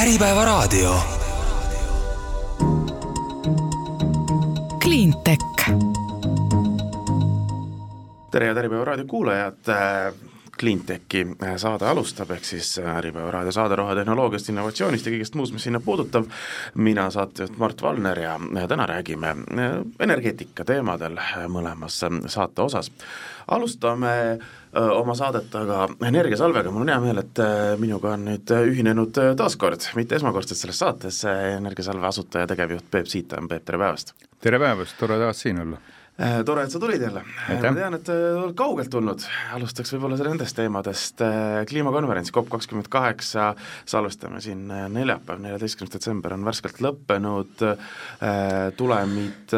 Äripäevaraadio. Cleantech. tere, head Äripäeva raadio kuulajad. Cleantechi saade alustab, ehk siis Äripäeva raadio saade rohetehnoloogiast, innovatsioonist ja kõigest muust, mis sinna puudutab. mina saatejuht Mart Valner ja täna räägime energeetika teemadel mõlemas saate osas. alustame oma saadet aga Energiasalvega, mul on hea meel, et minuga on nüüd ühinenud taas kord, mitte esmakordselt selles saates, Energiasalve asutaja, tegevjuht Peep Siita, Peep, tere päevast! tere päevast, tore taas siin olla! Tore, et sa tulid jälle. ma tean, et oled kaugelt tulnud, alustaks võib-olla nendest teemadest, kliimakonverents COP kakskümmend kaheksa, salvestame siin neljapäev, neljateistkümnes detsember on värskelt lõppenud, tulemid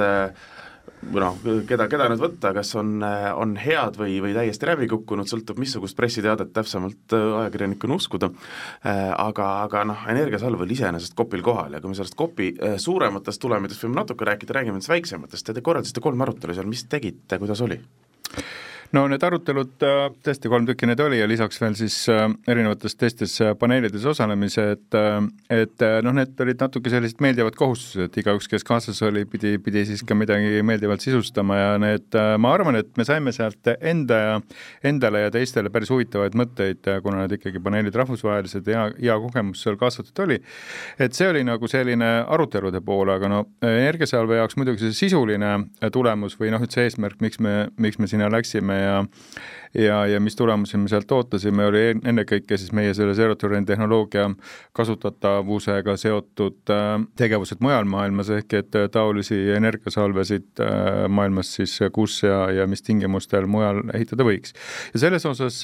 noh, keda, keda nüüd võtta, kas on, on head või, või täiesti läbi kukkunud, sõltub, missugust pressiteadet täpsemalt ajakirjanikuna uskuda, aga, aga noh, Energiasalv oli iseenesest kopil kohal ja kui me sellest kopi suurematest tulemitest võime natuke rääkida, räägime nendest väiksematest, te korraldasite kolm arutelu seal, mis tegite, kuidas oli? No need arutelud, tõesti kolm tükki neid oli ja lisaks veel siis erinevates teistes paneelides osalemise, et et noh, need olid natuke sellised meeldivad kohustused, et igaüks, kes kaasas oli, pidi, pidi siis ka midagi meeldivalt sisustama ja need, ma arvan, et me saime sealt enda ja endale ja teistele päris huvitavaid mõtteid, kuna need ikkagi paneelid rahvusvahelised ja hea kogemus seal kaasatud oli. et see oli nagu selline arutelude pool, aga no Energiasalve jaoks muidugi see sisuline tulemus või noh, üldse eesmärk, miks me, miks me sinna läksime ja ja, ja mis tulemusi me sealt ootasime, oli ennekõike siis meie selle Zerotüren tehnoloogia kasutatavusega seotud äh, tegevused mujal maailmas, ehk et äh, taolisi energiasalvesid äh, maailmas siis kus ja, ja mis tingimustel mujal ehitada võiks. ja selles osas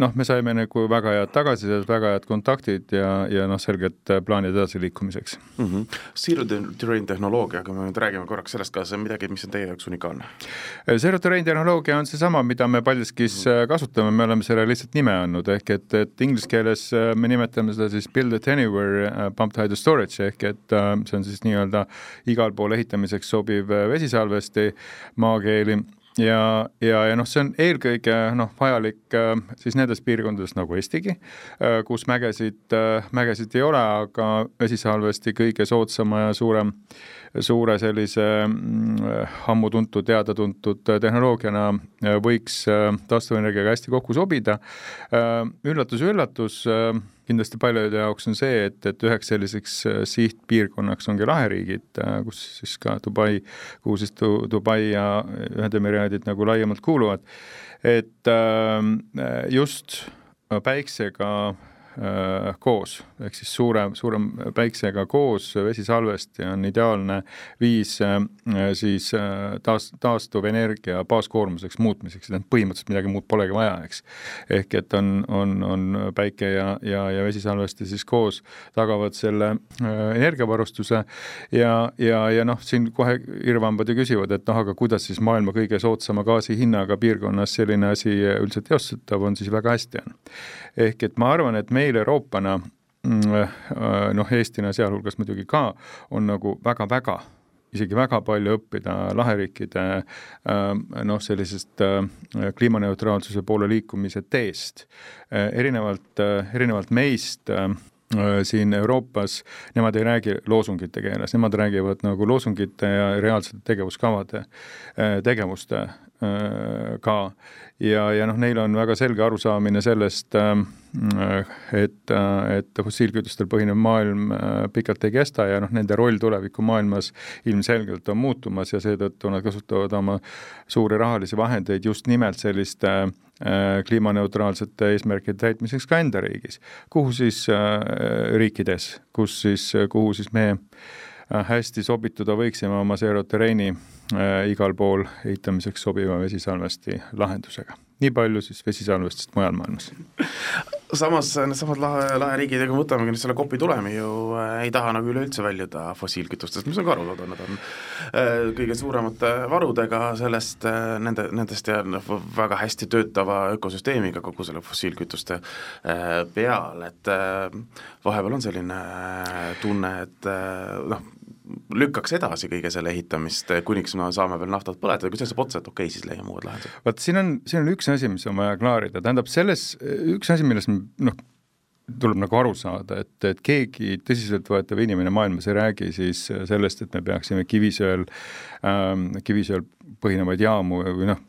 noh, me saime nagu väga head tagasisidet, väga head kontaktid ja, ja noh, selged plaanid edasiliikumiseks mm -hmm.. Zero-terrain tehnoloogia, kui me nüüd räägime korraks sellest, kas see on midagi, mis on teie jaoks unikaalne? Zero-terrain tehnoloogia on seesama, mida me paljuskis äh, kasutame, me oleme sellele lihtsalt nime andnud, ehk et, et inglise keeles äh, me nimetame seda siis build it anywhere uh, pumped hydro storage ehk et see on siis nii-öelda igal pool ehitamiseks sobiv vesisalvesti maakeeli. Ja, ja, ja noh, see on eelkõige noh, vajalik äh, siis nendes piirkondades nagu Eestigi äh,, kus mägesid äh,, mägesid ei ole, aga vesisalvesti kõige soodsama ja suurem äh, suure sellise mm, ammu tuntud, teada-tuntud tehnoloogiana äh, võiks äh, taastuvenergiaga hästi kokku sobida. üllatus-üllatus, äh, kindlasti paljude jaoks on see, et, et üheks selliseks sihtpiirkonnaks ongi laheriigid, kus siis ka Dubai, kuhu siis Dubai ja Ühendemiraadid nagu laiemalt kuuluvad, et just päiksega koos, ehk siis suurem, suurem päiksega koos vesisalvesti on ideaalne viis äh, siis äh, taas, taastuvenergia baaskoormuseks muutmiseks, tähendab põhimõtteliselt midagi muud polegi vaja, eks. ehk et on, on, on päike ja, ja, ja vesisalvesti siis koos tagavad selle energiavarustuse ja, ja, ja noh, siin kohe irvambad ja küsivad, et noh, aga kuidas siis maailma kõige soodsama gaasi hinnaga piirkonnas selline asi üldse teostatav on, siis väga hästi on. ehk et ma arvan, et me meil Euroopana mm, äh, noh, Eestina sealhulgas muidugi ka, on nagu väga-väga isegi väga palju õppida laheriikide äh, noh, sellisest kliimaneutraalsuse poole liikumise teest. erinevalt, erinevalt meist siin Euroopas, nemad ei räägi loosungite keeles, nemad räägivad nagu loosungite ja reaalsete tegevuskavade tegevuste ka ja, ja noh, neil on väga selge arusaamine sellest, et, et fossiilkütustel põhinev maailm pikalt ei kesta ja noh, nende roll tulevikumaailmas ilmselgelt on muutumas ja seetõttu nad kasutavad oma suuri rahalisi vahendeid just nimelt selliste kliimaneutraalsete eesmärkide täitmiseks ka enda riigis. kuhu siis riikides, kus siis, kuhu siis me hästi sobituda võiksime oma zero terrain'i Äh, igal pool ehitamiseks sobiva vesisalvesti lahendusega. nii palju siis vesisalvestist mujal maailmas. samas needsamad lahe, laheriigid, me võtamegi nüüd selle kopi tulemi ju äh, ei taha nagu üleüldse väljuda fossiilkütustest, mis on ka arusaadav, nad on äh, kõige suuremate varudega sellest äh,, nende, nendest ja noh, väga hästi töötava ökosüsteemiga kogu selle fossiilkütuste äh, peal, et äh, vahepeal on selline äh, tunne, et äh, noh, lükkaks edasi kõige selle ehitamist, kuniks me saame veel naftat põletada, kui see saab otsa, et okei okay,, siis leiame uued lahendused. vot siin on, siin on üks asi, mis on vaja klaarida, tähendab selles, üks asi, millest noh, tuleb nagu aru saada, et, et keegi tõsiseltvõetav inimene maailmas ei räägi siis sellest, et me peaksime kivisöel kivisöel põhinevaid jaamu või noh,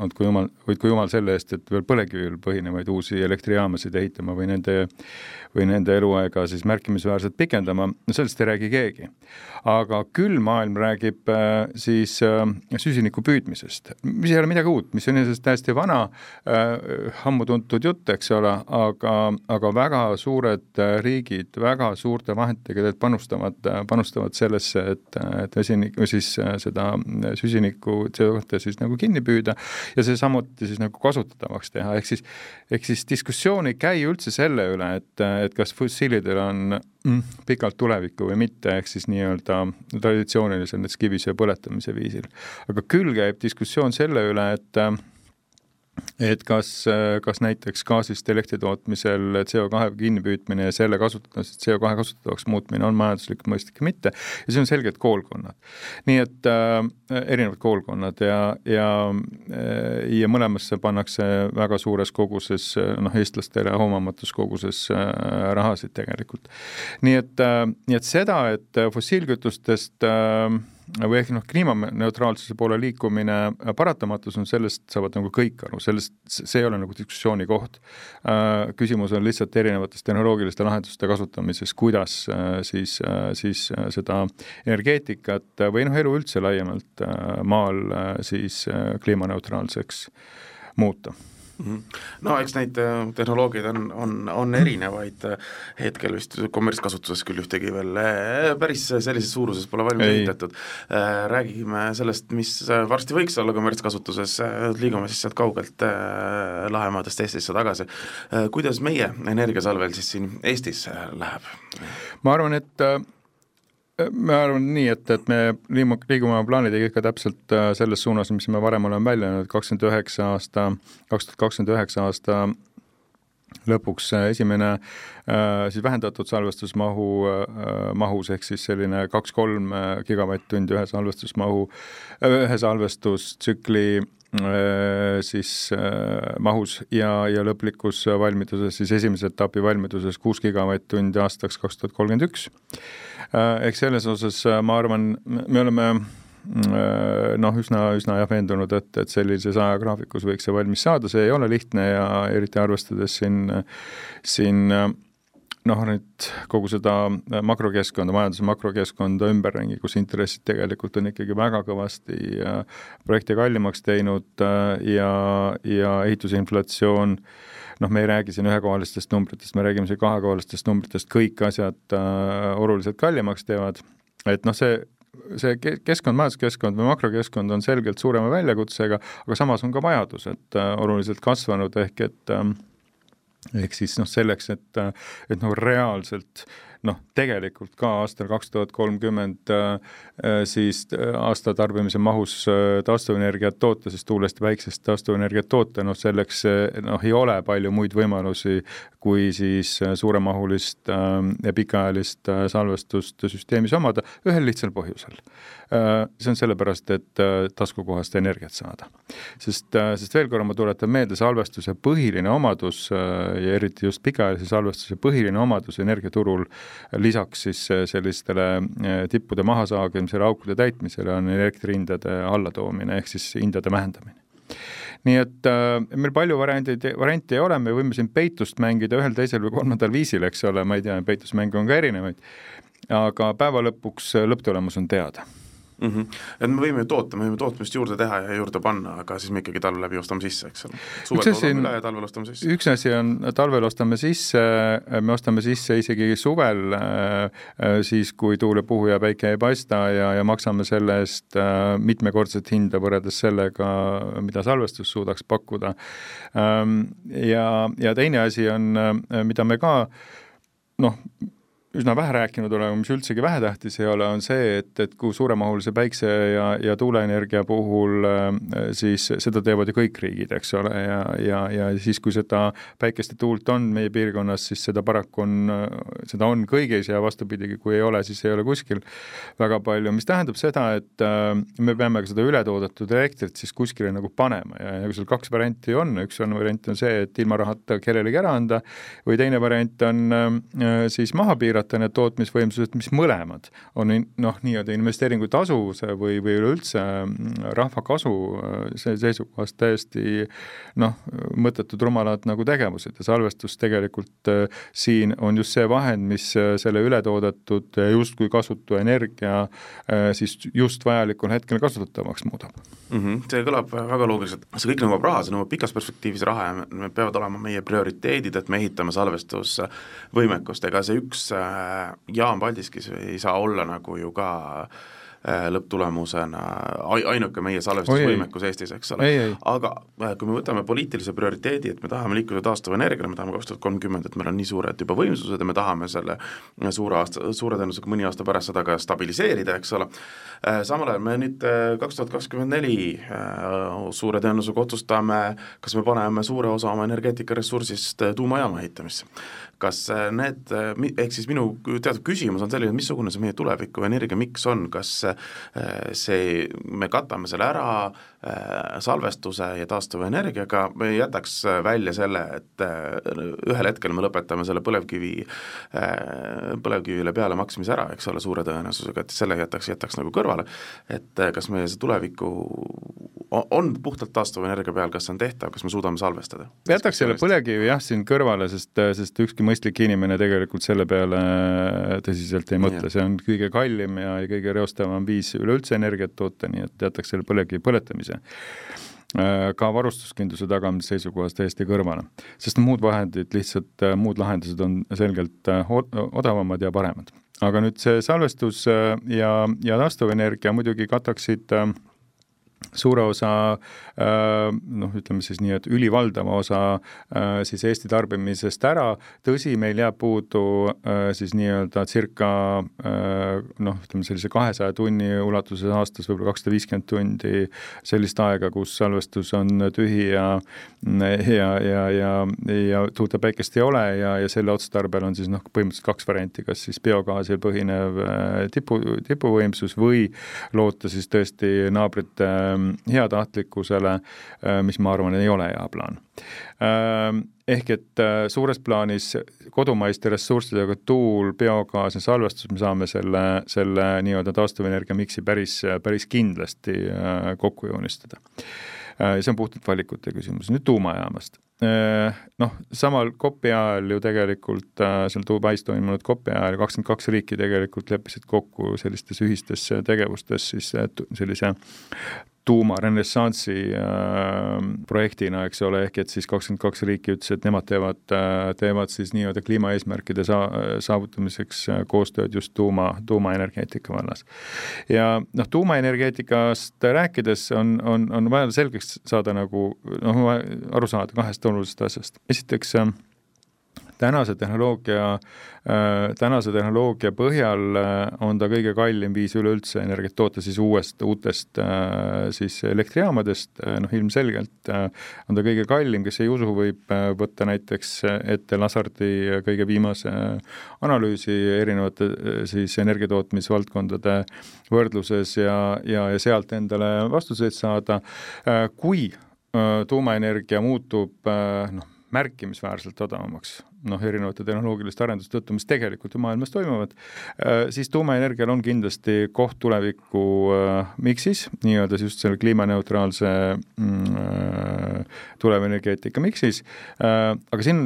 andku jumal, hoidku jumal selle eest, et veel põlevkivil põhinevaid uusi elektrijaamasid ehitama või nende, või nende eluaega siis märkimisväärselt pikendama, no sellest ei räägi keegi. aga küll maailm räägib äh, siis äh, süsiniku püüdmisest, mis ei ole midagi uut, mis on iseenesest täiesti vana äh,, ammu tuntud jutt, eks ole, aga, aga väga suured äh, riigid väga suurte vahenditega panustavad, panustavad sellesse, et, et vesinik, või siis äh, seda süsinikku CO2 siis nagu kinni püüda ja see samuti siis nagu kasutatavaks teha, ehk siis, ehk siis diskussioon ei käi üldse selle üle, et, et kas fossiilidel on mm, pikalt tulevikku või mitte, ehk siis nii-öelda traditsioonilisel näiteks kivisöe põletamise viisil. aga küll käib diskussioon selle üle, et et kas, kas näiteks gaasist elektri tootmisel CO2 kinnipüüdmine ja selle kasutamine, CO2 kasutatavaks muutmine on majanduslikult mõistlik või mitte ja siin on selged koolkonnad. nii et äh, erinevad koolkonnad ja, ja äh, ja mõlemasse pannakse väga suures koguses noh, eestlastele hoomamatus koguses äh, rahasid tegelikult. nii et äh,, nii et seda, et fossiilkütustest äh, või ehk noh, kliimaneutraalsuse poole liikumine paratamatus on, sellest saavad nagu kõik aru, sellest, see ei ole nagu diskussiooni koht. Äh, küsimus on lihtsalt erinevates tehnoloogiliste lahenduste kasutamises, kuidas äh, siis, äh, siis seda energeetikat või noh, elu üldse laiemalt maal siis kliimaneutraalseks muuta. No eks neid äh, tehnoloogiaid on, on, on erinevaid, hetkel vist kommertskasutuses küll ühtegi veel äh, päris sellises suuruses pole valmis ehitatud. Äh, räägime sellest, mis varsti võiks olla kommertskasutuses, liigume siis sealt kaugelt Lahemaadest Eestisse tagasi. kuidas meie energiasalvel siis siin Eestis läheb? ma arvan, et ma arvan nii, et, et me liigume oma plaanidega ikka täpselt äh, selles suunas, mis me varem oleme välja öelnud, kakskümmend üheksa aasta, kaks tuhat kakskümmend üheksa aasta lõpuks äh, esimene äh, siis vähendatud salvestusmahu mahus ehk siis selline kaks-kolm gigavatt-tundi ühe salvestusmahu, ühe salvestustsükli siis mahus ja, ja lõplikus valmiduses, siis esimese etapi valmiduses kuus gigavatt-tundi aastaks kaks tuhat kolmkümmend üks. Äh, eks selles osas äh, ma arvan, me oleme äh, noh, üsna, üsna jah veendunud, et, et sellises ajagraafikus võiks see valmis saada, see ei ole lihtne ja eriti arvestades siin, siin noh, nüüd kogu seda makrokeskkonda, majanduse makrokeskkonda ümberringi, kus intressid tegelikult on ikkagi väga kõvasti projekte kallimaks teinud ja, ja ehitusinflatsioon äh, noh, me ei räägi siin ühekohalistest numbritest, me räägime siin kahekohalistest numbritest, kõik asjad äh, oluliselt kallimaks teevad, et noh, see see keskkond, majanduskeskkond või makrokeskkond on selgelt suurema väljakutsega, aga samas on ka vajadused äh, oluliselt kasvanud, ehk et äh, ehk siis noh, selleks, et, et nagu reaalselt noh, tegelikult ka aastal kaks tuhat kolmkümmend äh, äh, siis äh, aastatarbimise mahus taastuvenergiat toota, siis tuulest ja päiksest taastuvenergiat toota, noh selleks noh, ei ole palju muid võimalusi, kui siis suuremahulist ja pikaajalist salvestust süsteemis omada, ühel lihtsal põhjusel. See on sellepärast, et taskukohast energiat saada. sest, sest veel korra ma tuletan meelde, salvestuse põhiline omadus ja eriti just pikaajalise salvestuse põhiline omadus energiaturul lisaks siis äh, sellistele äh, tippude mahasaagimisele, aukude täitmisele on elektrihindade allatoomine ehk siis hindade vähendamine. Nii et äh, meil palju varianteid, variante ei ole, me võime siin peitust mängida ühel, teisel või kolmandal viisil, eks ole, ma ei tea, peitusmänge on ka erinevaid, aga päeva lõpuks lõpptulemus on teada mm. -hmm. et me võime ju toota, me võime tootmist juurde teha ja juurde panna, aga siis me ikkagi talve läbi ostame sisse, eks ole. suvel toodame üle ja talvel ostame sisse. üks asi on, talvel ostame sisse, me ostame sisse isegi suvel, äh, siis kui tuul ei puhu ja päike ei paista ja, ja maksame selle eest äh, mitmekordset hinda võrreldes sellega, mida salvestus suudaks pakkuda. Ähm, ja, ja teine asi on, äh, mida me ka noh, üsna vähe rääkinud oleme, mis üldsegi vähetähtis ei ole, on see, et, et kui suuremahulise päikse ja, ja tuuleenergia puhul äh, siis seda teevad ju kõik riigid, eks ole, ja, ja, ja siis, kui seda päikest ja tuult on meie piirkonnas, siis seda paraku on, seda on kõigis ja vastupidi, kui ei ole, siis ei ole kuskil väga palju, mis tähendab seda, et äh, me peame ka seda ületoodetud elektrit siis kuskile nagu panema ja, ja kui seal kaks varianti on, üks on variant on see, et ilma rahata kellelegi ära anda, või teine variant on äh, siis maha piirata, piirata need tootmisvõimsused, mis mõlemad on noh, nii-öelda investeeringu tasuvuse või, või üleüldse mm, rahva kasu äh, seisukohast täiesti noh, mõttetud rumalad nagu tegevused ja salvestus tegelikult äh, siin on just see vahend, mis äh, selle ületoodetud justkui kasutu energia siis just vajalikul hetkel kasutatavaks muudab mm. -hmm. see kõlab väga loogiliselt, see kõik nõuab raha, see nõuab pikas perspektiivis raha ja need peavad olema meie prioriteedid, et me ehitame salvestusvõimekust, ega see üks Jaan Paldiskis ei saa olla nagu ju ka äh, lõpptulemusena ainuke meie salvestusvõimekus Eestis, eks ole, aga äh, kui me võtame poliitilise prioriteedi, et me tahame liikuda taastuvenergiale, me tahame kaks tuhat kolmkümmend, et meil on nii suured juba võimsused ja me tahame selle suure aasta, suure tõenäosusega mõni aasta pärast seda ka stabiliseerida, eks ole, äh, samal ajal me nüüd kaks tuhat kakskümmend neli suure tõenäosusega otsustame, kas me paneme suure osa oma energeetikaressursist tuumajaama ehitamisse kas äh, need, äh, ehk siis minu teatud küsimus on selline, missugune see meie tuleviku energiamiks on, kas äh, see, me katame selle ära salvestuse ja taastuva energiaga, me jätaks välja selle, et ühel hetkel me lõpetame selle põlevkivi, põlevkivile peale maksmise ära, eks ole, suure tõenäosusega, et selle jätaks, jätaks nagu kõrvale, et kas meie see tuleviku on puhtalt taastuvenergia peal, kas see on tehtav, kas me suudame salvestada? jätaks selle põlevkivi jah, siin kõrvale, sest, sest ükski mõistlik inimene tegelikult selle peale tõsiselt ei mõtle, see on kõige kallim ja, ja kõige reostavam viis üleüldse energiat toota, nii et jätaks selle põlevkivi põletamise äh, ka varustuskindluse tagamise seisukohast täiesti kõrvale. sest muud vahendid, lihtsalt äh, muud lahendused on selgelt äh, odavamad ja paremad. aga nüüd see salvestus ja, ja taastuvenergia muidugi kataksid äh, suure osa äh, noh, ütleme siis nii, et ülivaldava osa äh, siis Eesti tarbimisest ära, tõsi, meil jääb puudu äh, siis nii-öelda circa noh, ütleme sellise kahesaja tunni ulatuses aastas, võib-olla kakssada viiskümmend tundi sellist aega, kus salvestus on tühi ja ja, ja, ja, ja tuult ja päikest ei ole ja, ja selle otstarbel on siis noh, põhimõtteliselt kaks varianti, kas siis biogaasil põhinev tipu, tipuvõimsus või loota siis tõesti naabrite heatahtlikkusele, äh, mis ma arvan, ei ole hea plaan. Ähm, ehk et äh, suures plaanis kodumaiste ressurssidega tuul, biogaas ja salvestus, me saame selle, selle nii-öelda taastuvenergia miksi päris, päris kindlasti äh, kokku joonistada see on puhtalt valikute küsimus, nüüd tuumajaamast. Noh, samal COP-i ajal ju tegelikult seal Dubais toimunud COP-i ajal kakskümmend kaks riiki tegelikult leppisid kokku sellistes ühistes tegevustes siis sellise tuumarenessansi äh, projektina, eks ole, ehk et siis kakskümmend kaks riiki ütles, et nemad teevad äh,, teevad siis nii-öelda kliimaeesmärkide saa-, saavutamiseks äh, koostööd just tuuma, tuumaenergeetika vallas. ja noh, tuumaenergeetikast rääkides on, on, on vaja selgeks saada nagu noh, aru saada kahest olulisest asjast. esiteks äh, tänase tehnoloogia, äh, tänase tehnoloogia põhjal äh, on ta kõige kallim viis üleüldse energiat toota siis uuest, uutest äh, siis elektrijaamadest, noh ilmselgelt on ta kõige kallim, kes ei usu, võib võtta näiteks ette Lasardi kõige viimase analüüsi erinevate siis energiatootmisvaldkondade võrdluses ja, ja, ja sealt endale vastuseid saada, kui tuumaenergia muutub noh, märkimisväärselt odavamaks, noh, erinevate tehnoloogiliste arenduste tõttu, mis tegelikult ju maailmas toimuvad, äh, siis tuumaenergial on kindlasti koht tuleviku äh, miksis, nii-öelda just selle kliimaneutraalse mm, äh, tulevenergeetika miksis, aga siin,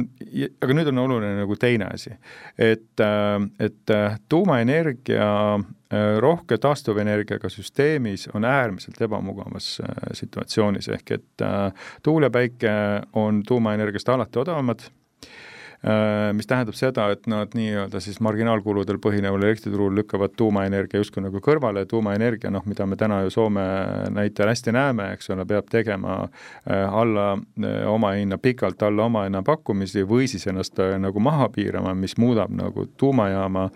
aga nüüd on oluline nagu teine asi, et, et tuumaenergia rohke taastuvenergiaga süsteemis on äärmiselt ebamugavas situatsioonis, ehk et tuul ja päike on tuumaenergiast alati odavamad mis tähendab seda, et nad nii-öelda siis marginaalkuludel põhineval elektriturul lükkavad tuumaenergia justkui nagu kõrvale, tuumaenergia, noh, mida me täna ju Soome näitel hästi näeme, eks ole, peab tegema äh, alla äh, omahinna, pikalt alla omahinna pakkumisi või siis ennast nagu maha piirama, mis muudab nagu tuumajaama,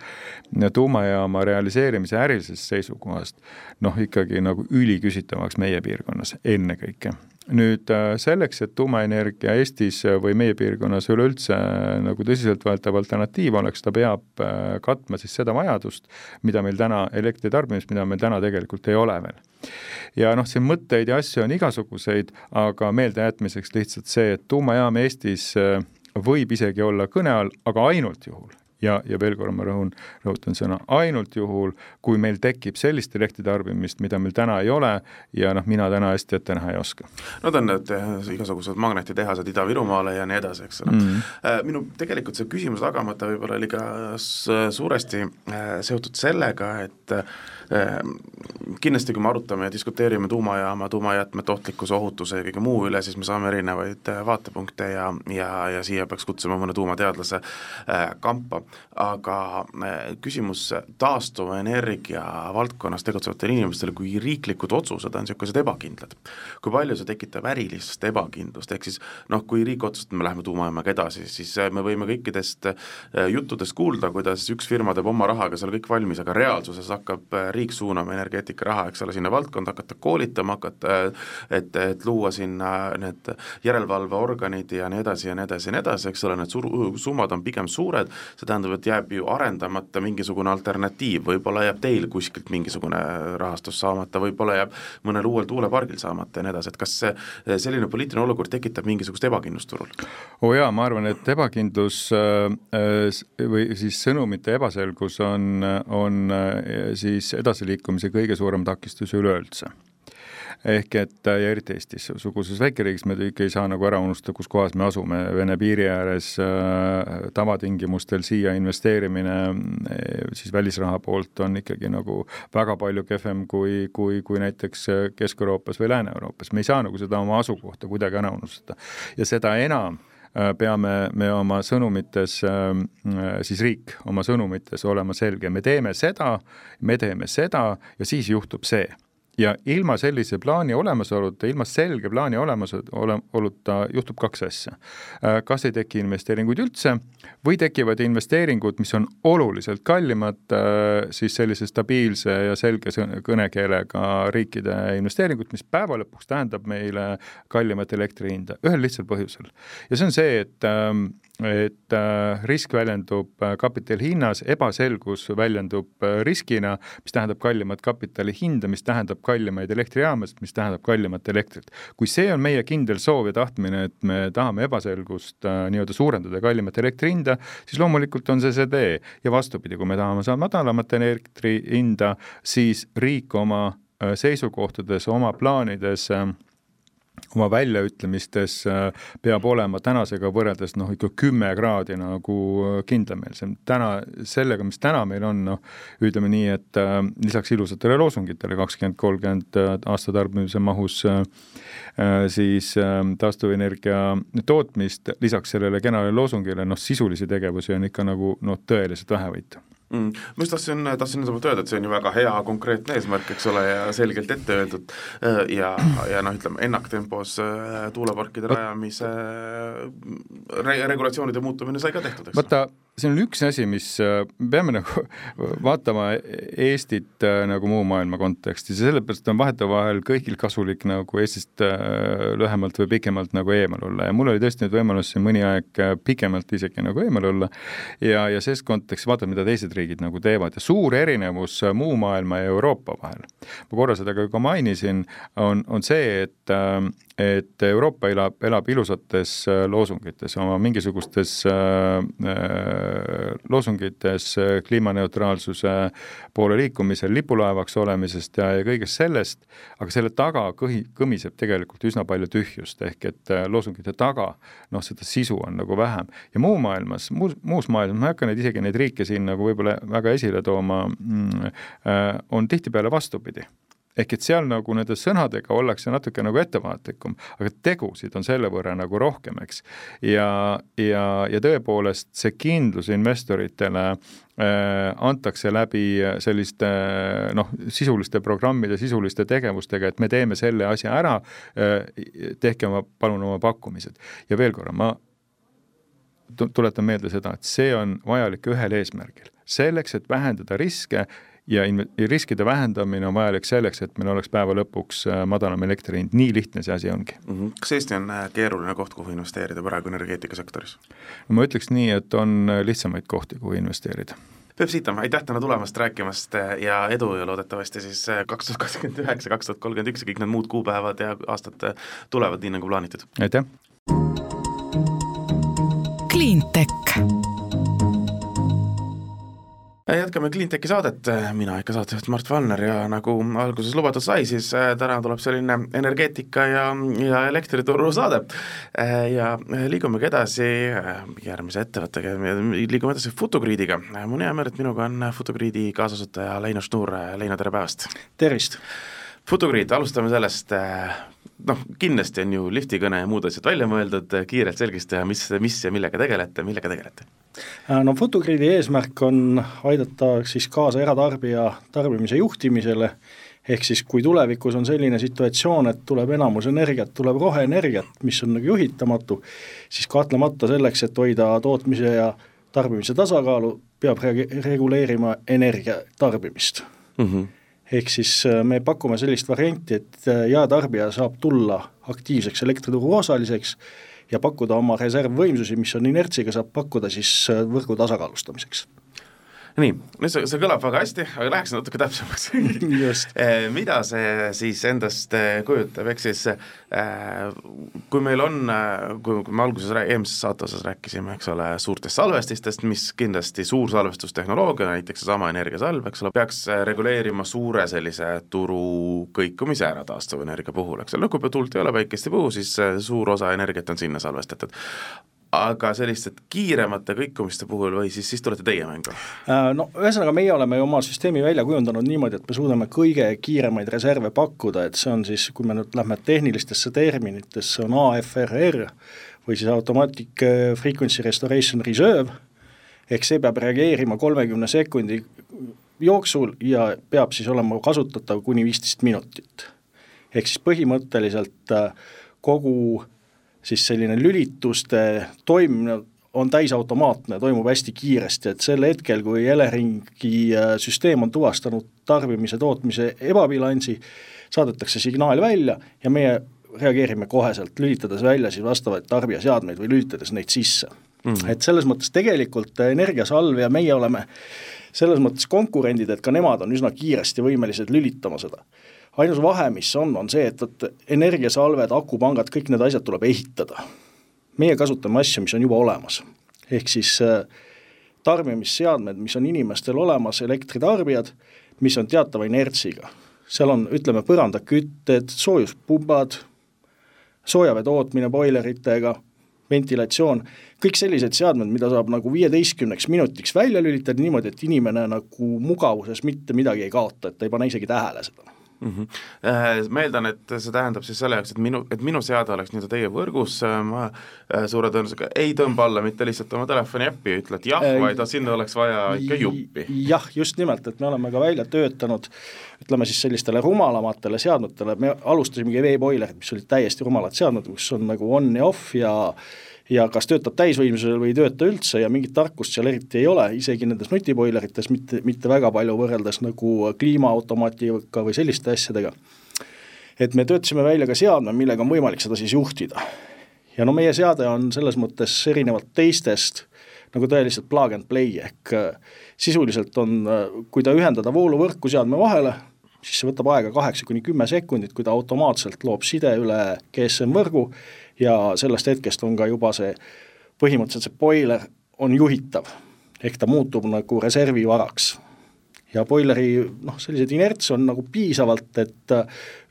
tuumajaama realiseerimise ärilisest seisukohast noh, ikkagi nagu üliküsitavaks meie piirkonnas ennekõike nüüd äh, selleks, et tuumaenergia Eestis või meie piirkonnas üleüldse äh, nagu tõsiseltvõetav alternatiiv oleks, ta peab äh, katma siis seda vajadust, mida meil täna, elektri tarbimist, mida meil täna tegelikult ei ole veel. ja noh, siin mõtteid ja asju on igasuguseid, aga meeldejätmiseks lihtsalt see, et tuumajaam Eestis võib isegi olla kõne all, aga ainult juhul, ja, ja veel korra ma rõhun, rõhutan sõna ainult juhul, kui meil tekib sellist elektritarbimist, mida meil täna ei ole ja noh, mina täna hästi ette näha ei oska. no ta on need eh, igasugused magnetitehased Ida-Virumaale ja nii edasi, eks ole mm. -hmm. minu tegelikult see küsimus tagamata võib-olla oli ka suuresti eh, seotud sellega, et kindlasti, kui me arutame ja diskuteerime tuumajaama, tuumajäätmete ohtlikkuse, ohutuse ja kõige muu üle, siis me saame erinevaid äh, vaatepunkte ja, ja, ja siia peaks kutsuma mõne tuumateadlase äh, kampa, aga äh, küsimus taastuvenergia valdkonnas tegutsevatele inimestele, kui riiklikud otsused on niisugused ebakindlad, kui palju see tekitab ärilist ebakindlust, ehk siis noh, kui riik otsustab, me läheme tuumajaamaga edasi, siis me võime kõikidest juttudest kuulda, kuidas üks firma teeb oma rahaga seal kõik valmis, aga reaalsuses hakkab riik riik suunama energeetika raha, eks ole, sinna valdkonda, hakata koolitama, hakata et, et luua sinna need järelevalveorganid ja nii edasi ja nii edasi ja nii edasi, eks ole, need sur-, summad on pigem suured, see tähendab, et jääb ju arendamata mingisugune alternatiiv, võib-olla jääb teil kuskilt mingisugune rahastus saamata, võib-olla jääb mõnel uuel tuulepargil saamata ja nii edasi, et kas see, selline poliitiline olukord tekitab mingisugust ebakindlust turul? oo oh jaa, ma arvan, et ebakindlus äh, äh või siis sõnumite ebaselgus on, on äh, siis edasiliikumise kõige suurem takistus üleüldse. Ehk et ja eriti Eestis, suguses väikeriigis me ikka ei saa nagu ära unustada, kus kohas me asume, Vene piiri ääres äh, tavatingimustel siia investeerimine äh, siis välisraha poolt on ikkagi nagu väga palju kehvem kui, kui, kui näiteks Kesk-Euroopas või Lääne-Euroopas, me ei saa nagu seda oma asukohta kuidagi ära unustada. ja seda enam äh, peame me oma sõnumites, siis riik oma sõnumites olema selge, me teeme seda, me teeme seda ja siis juhtub see ja ilma sellise plaani olemasoluta, ilma selge plaani olemasoluta juhtub kaks asja. Äh, kas ei teki investeeringuid üldse või tekivad investeeringud, mis on oluliselt kallimad äh, siis sellise stabiilse ja selge kõnekeelega riikide investeeringut, mis päeva lõpuks tähendab meile kallimat elektri hinda, ühel lihtsal põhjusel. ja see on see, et ähm, et äh, risk väljendub äh, kapitali hinnas, ebaselgus väljendub äh, riskina, mis tähendab kallimat kapitali hinda, mis tähendab kallimaid elektrijaamasid, mis tähendab kallimat elektrit. kui see on meie kindel soov ja tahtmine, et me tahame ebaselgust nii-öelda suurendada ja kallimat elektri hinda, siis loomulikult on see see tee ja vastupidi, kui me tahame saada madalamat elektri hinda, siis riik oma seisukohtades, oma plaanides äh, oma väljaütlemistes äh, peab olema tänasega võrreldes noh, ikka kümme kraadi nagu äh, kindlameelsem. täna, sellega, mis täna meil on, noh, ütleme nii, et äh, lisaks ilusatele loosungitele kakskümmend, kolmkümmend äh, aasta tarbimise mahus äh, siis äh, taastuvenergia tootmist, lisaks sellele kenale loosungile, noh, sisulisi tegevusi on ikka nagu noh, tõeliselt vähevõitu mm.. ma just tahtsin, tahtsin enda poolt öelda, et see on ju väga hea konkreetne eesmärk, eks ole, ja selgelt ette öeldud äh, ja, ja noh, ütleme ennaktempos äh, tuuleparkide rajamise re regulatsioonide muutumine sai ka tehtud, eks. vaata, see on üks asi, mis äh, peame nagu vaatama Eestit nagu muu maailma kontekstis ja sellepärast on vahetevahel kõigil kasulik nagu Eestist lühemalt või pikemalt nagu eemal olla. Ja mul oli tõesti nüüd võimalus siin mõni aeg pikemalt isegi nagu eemal olla. Ja, ja ses kontekstis vaatad, mida teised riigid nagu teevad. Ja suur erinevus äh, muu maailma ja Euroopa vahel, ma korra seda ka juba mainisin, on, on see, et äh, et Euroopa elab, elab ilusates äh, loosungites, oma mingisugustes äh, loosungites kliimaneutraalsuse poole liikumisel, lipulaevaks olemisest ja, ja kõigest sellest, aga selle taga kõhi, kõmiseb tegelikult üsna palju tühjust, ehk et loosungite taga noh, seda sisu on nagu vähem. ja muu maailmas, muus, muus maailmas, ma ei hakka neid isegi neid riike siin nagu võib-olla väga esile tooma, mm, on tihtipeale vastupidi ehk et seal nagu nende sõnadega ollakse natuke nagu ettevaatlikum, aga tegusid on selle võrra nagu rohkem, eks. ja, ja, ja tõepoolest see kindlus investoritele äh, antakse läbi selliste noh, sisuliste programmide, sisuliste tegevustega, et me teeme selle asja ära äh,, tehke oma, palun oma pakkumised. ja veel korra, ma tuletan meelde seda, et see on vajalik ühel eesmärgil, selleks, et vähendada riske ja in-, riskide vähendamine on vajalik selleks, et meil oleks päeva lõpuks äh, madalam elektri hind, nii lihtne see asi ongi mm. -hmm. kas Eesti on äh, keeruline koht, kuhu investeerida praegu energeetikasektoris? no ma ütleks nii, et on äh, lihtsamaid kohti, kuhu investeerida Peep Siitam, aitäh täna tulemast, rääkimast ja edu ja loodetavasti siis kaks tuhat kakskümmend üheksa, kaks tuhat kolmkümmend üks ja kõik need muud kuupäevad ja aastad tulevad nii, nagu plaanitud. aitäh! Cleantech jätkame Cleantechi saadet, mina ikka saatejuht Mart Valner ja nagu alguses lubatud sai, siis äh, täna tuleb selline energeetika ja, ja elektrituru saade. Ja liigumegi edasi järgmise ettevõttega, liigume edasi Futugriidiga. mul on hea meel, et minuga on Futugriidi kaasasutaja Leino Šnuur, Leino, tere päevast! tervist! Futugriid, alustame sellest, noh, kindlasti on ju liftikõne ja muud asjad välja mõeldud, kiirelt selgistada, mis, mis ja millega tegelete, millega tegelete? Äh, no Futugriidi eesmärk on aidata siis kaasa eratarbija tarbimise juhtimisele, ehk siis kui tulevikus on selline situatsioon, et tuleb enamus energiat, tuleb roheenergiat, mis on nagu juhitamatu, siis kahtlemata selleks, et hoida tootmise ja tarbimise tasakaalu, peab reg-, reguleerima energia tarbimist mm. -hmm. ehk siis äh, me pakume sellist varianti, et äh, jaetarbija saab tulla aktiivseks elektrituru osaliseks, ja pakkuda oma reservvõimsusi, mis on inertsiga, saab pakkuda siis äh, võrgu tasakaalustamiseks nii, nüüd see, see kõlab väga hästi, aga läheks natuke täpsemaks. Eh, mida see siis endast eh, kujutab, ehk siis eh, kui meil on, kui, kui me alguses, eelmises saate osas rääkisime, eks ole, suurtest salvestistest, mis kindlasti suur salvestustehnoloogia, näiteks seesama energiasalv, eks ole, peaks reguleerima suure sellise turu kõikumise ära taastuvenergia puhul, eks ole, no kui tuult ei ole, päikest ei puhu, siis suur osa energiat on sinna salvestatud aga selliste kiiremate kõikumiste puhul või siis, siis tulete teie mängu? Äh, no ühesõnaga, meie oleme ju oma süsteemi välja kujundanud niimoodi, et me suudame kõige kiiremaid reserve pakkuda, et see on siis, kui me nüüd lähme tehnilistesse terminitesse, on AFRR või siis Automatic Frequency Restoration Reserve, ehk see peab reageerima kolmekümne sekundi jooksul ja peab siis olema kasutatav kuni viisteist minutit. ehk siis põhimõtteliselt äh, kogu siis selline lülituste toimimine on täisautomaatne, toimub hästi kiiresti, et sel hetkel, kui Eleringi äh, süsteem on tuvastanud tarbimise, tootmise ebabilansi, saadetakse signaal välja ja meie reageerime koheselt, lülitades välja siis vastavaid tarbijaseadmeid või lülitades neid sisse mm. -hmm. et selles mõttes tegelikult Energiasalv ja meie oleme selles mõttes konkurendid, et ka nemad on üsna kiiresti võimelised lülitama seda ainus vahe, mis on, on see, et vot energiasalved, akupangad, kõik need asjad tuleb ehitada. meie kasutame asju, mis on juba olemas. ehk siis äh, tarbimisseadmed, mis on inimestel olemas, elektritarbijad, mis on teatava inertsiga. seal on, ütleme, põrandakütted, soojuspumbad, soojavee tootmine boileritega, ventilatsioon, kõik sellised seadmed, mida saab nagu viieteistkümneks minutiks välja lülitada niimoodi, et inimene nagu mugavuses mitte midagi ei kaota, et ta ei pane isegi tähele seda mm. -hmm. Ma eeldan, et see tähendab siis selle jaoks, et minu, et minu seade oleks nii-öelda teie võrgus, äh, ma äh, suure tõenäosusega ei tõmba alla mitte lihtsalt oma telefoni äppi ja ütle, et jah, vaid sinna oleks vaja ikka juppi. jah, just nimelt, et me oleme ka välja töötanud ütleme siis sellistele rumalamatele seadmetele, me alustasimegi veeboilerid, mis olid täiesti rumalad seadmed, kus on nagu on ja off ja ja kas töötab täisvõimsusel või ei tööta üldse ja mingit tarkust seal eriti ei ole, isegi nendes nutiboilerites mitte, mitte väga palju võrreldes nagu kliimaautomaatiga või selliste asjadega. et me töötasime välja ka seadme, millega on võimalik seda siis juhtida. ja no meie seade on selles mõttes erinevalt teistest nagu tõeliselt plug and play ehk äh, sisuliselt on, äh, kui ta ühendada vooluvõrku seadme vahele, siis see võtab aega kaheksa kuni kümme sekundit, kui ta automaatselt loob side üle GSM võrgu ja sellest hetkest on ka juba see, põhimõtteliselt see boiler on juhitav, ehk ta muutub nagu reservivaraks. ja boileri noh, selliseid inerts on nagu piisavalt, et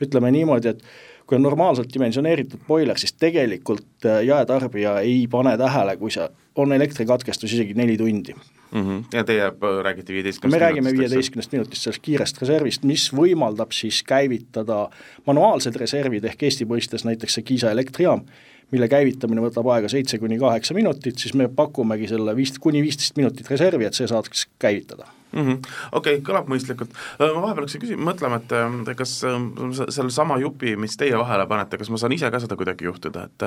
ütleme niimoodi, et kui on normaalselt dimensioneeritud boiler, siis tegelikult jaetarbija ei pane tähele, kui see on elektrikatkestus isegi neli tundi mm. -hmm. ja teie räägite viieteistkümnest me räägime viieteistkümnest minutist sellest kiirest reservist, mis võimaldab siis käivitada manuaalsed reservid ehk Eesti mõistes näiteks see Kiisa elektrijaam, mille käivitamine võtab aega seitse kuni kaheksa minutit, siis me pakumegi selle viis, kuni viisteist minutit reservi, et see saaks käivitada mm -hmm.. okei okay,, kõlab mõistlikult. ma vahepeal hakkasin küsima, mõtlema, et kas selle sama jupi, mis teie vahele panete, kas ma saan ise ka seda kuidagi juhtida, et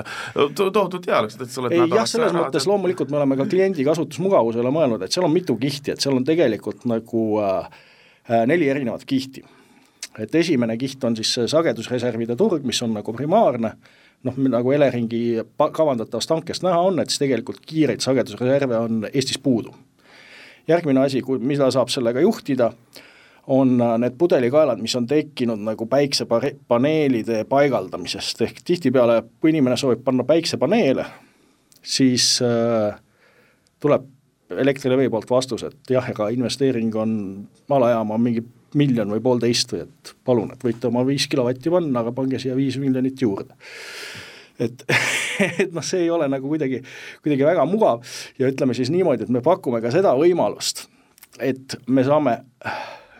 tohutult hea oleks, et sa oled ei jah, selles mõttes loomulikult me oleme ka kliendi kasutusmugavusele mõelnud, et seal on mitu kihti, et seal on tegelikult nagu äh, äh neli erinevat kihti. et esimene kiht on siis sagedusreservide turg, mis on nagu primaarne, noh, nagu Eleringi kavandatavast hankest näha on, et siis tegelikult kiireid sagedusreserve on Eestis puudu järgmine asi, mida saab sellega juhtida, on äh, need pudelikaelad, mis on tekkinud nagu päiksepaneelide paigaldamisest, ehk tihtipeale, kui inimene soovib panna päiksepaneele, siis äh, tuleb Elektrilevi poolt vastus, et jah, ega investeering on alajaama mingi miljon või poolteist või et palun, et võite oma viis kilovatti panna, aga pange siia viis miljonit juurde et, et noh, see ei ole nagu kuidagi, kuidagi väga mugav. Ja ütleme siis niimoodi, et me pakume ka seda võimalust, et me saame,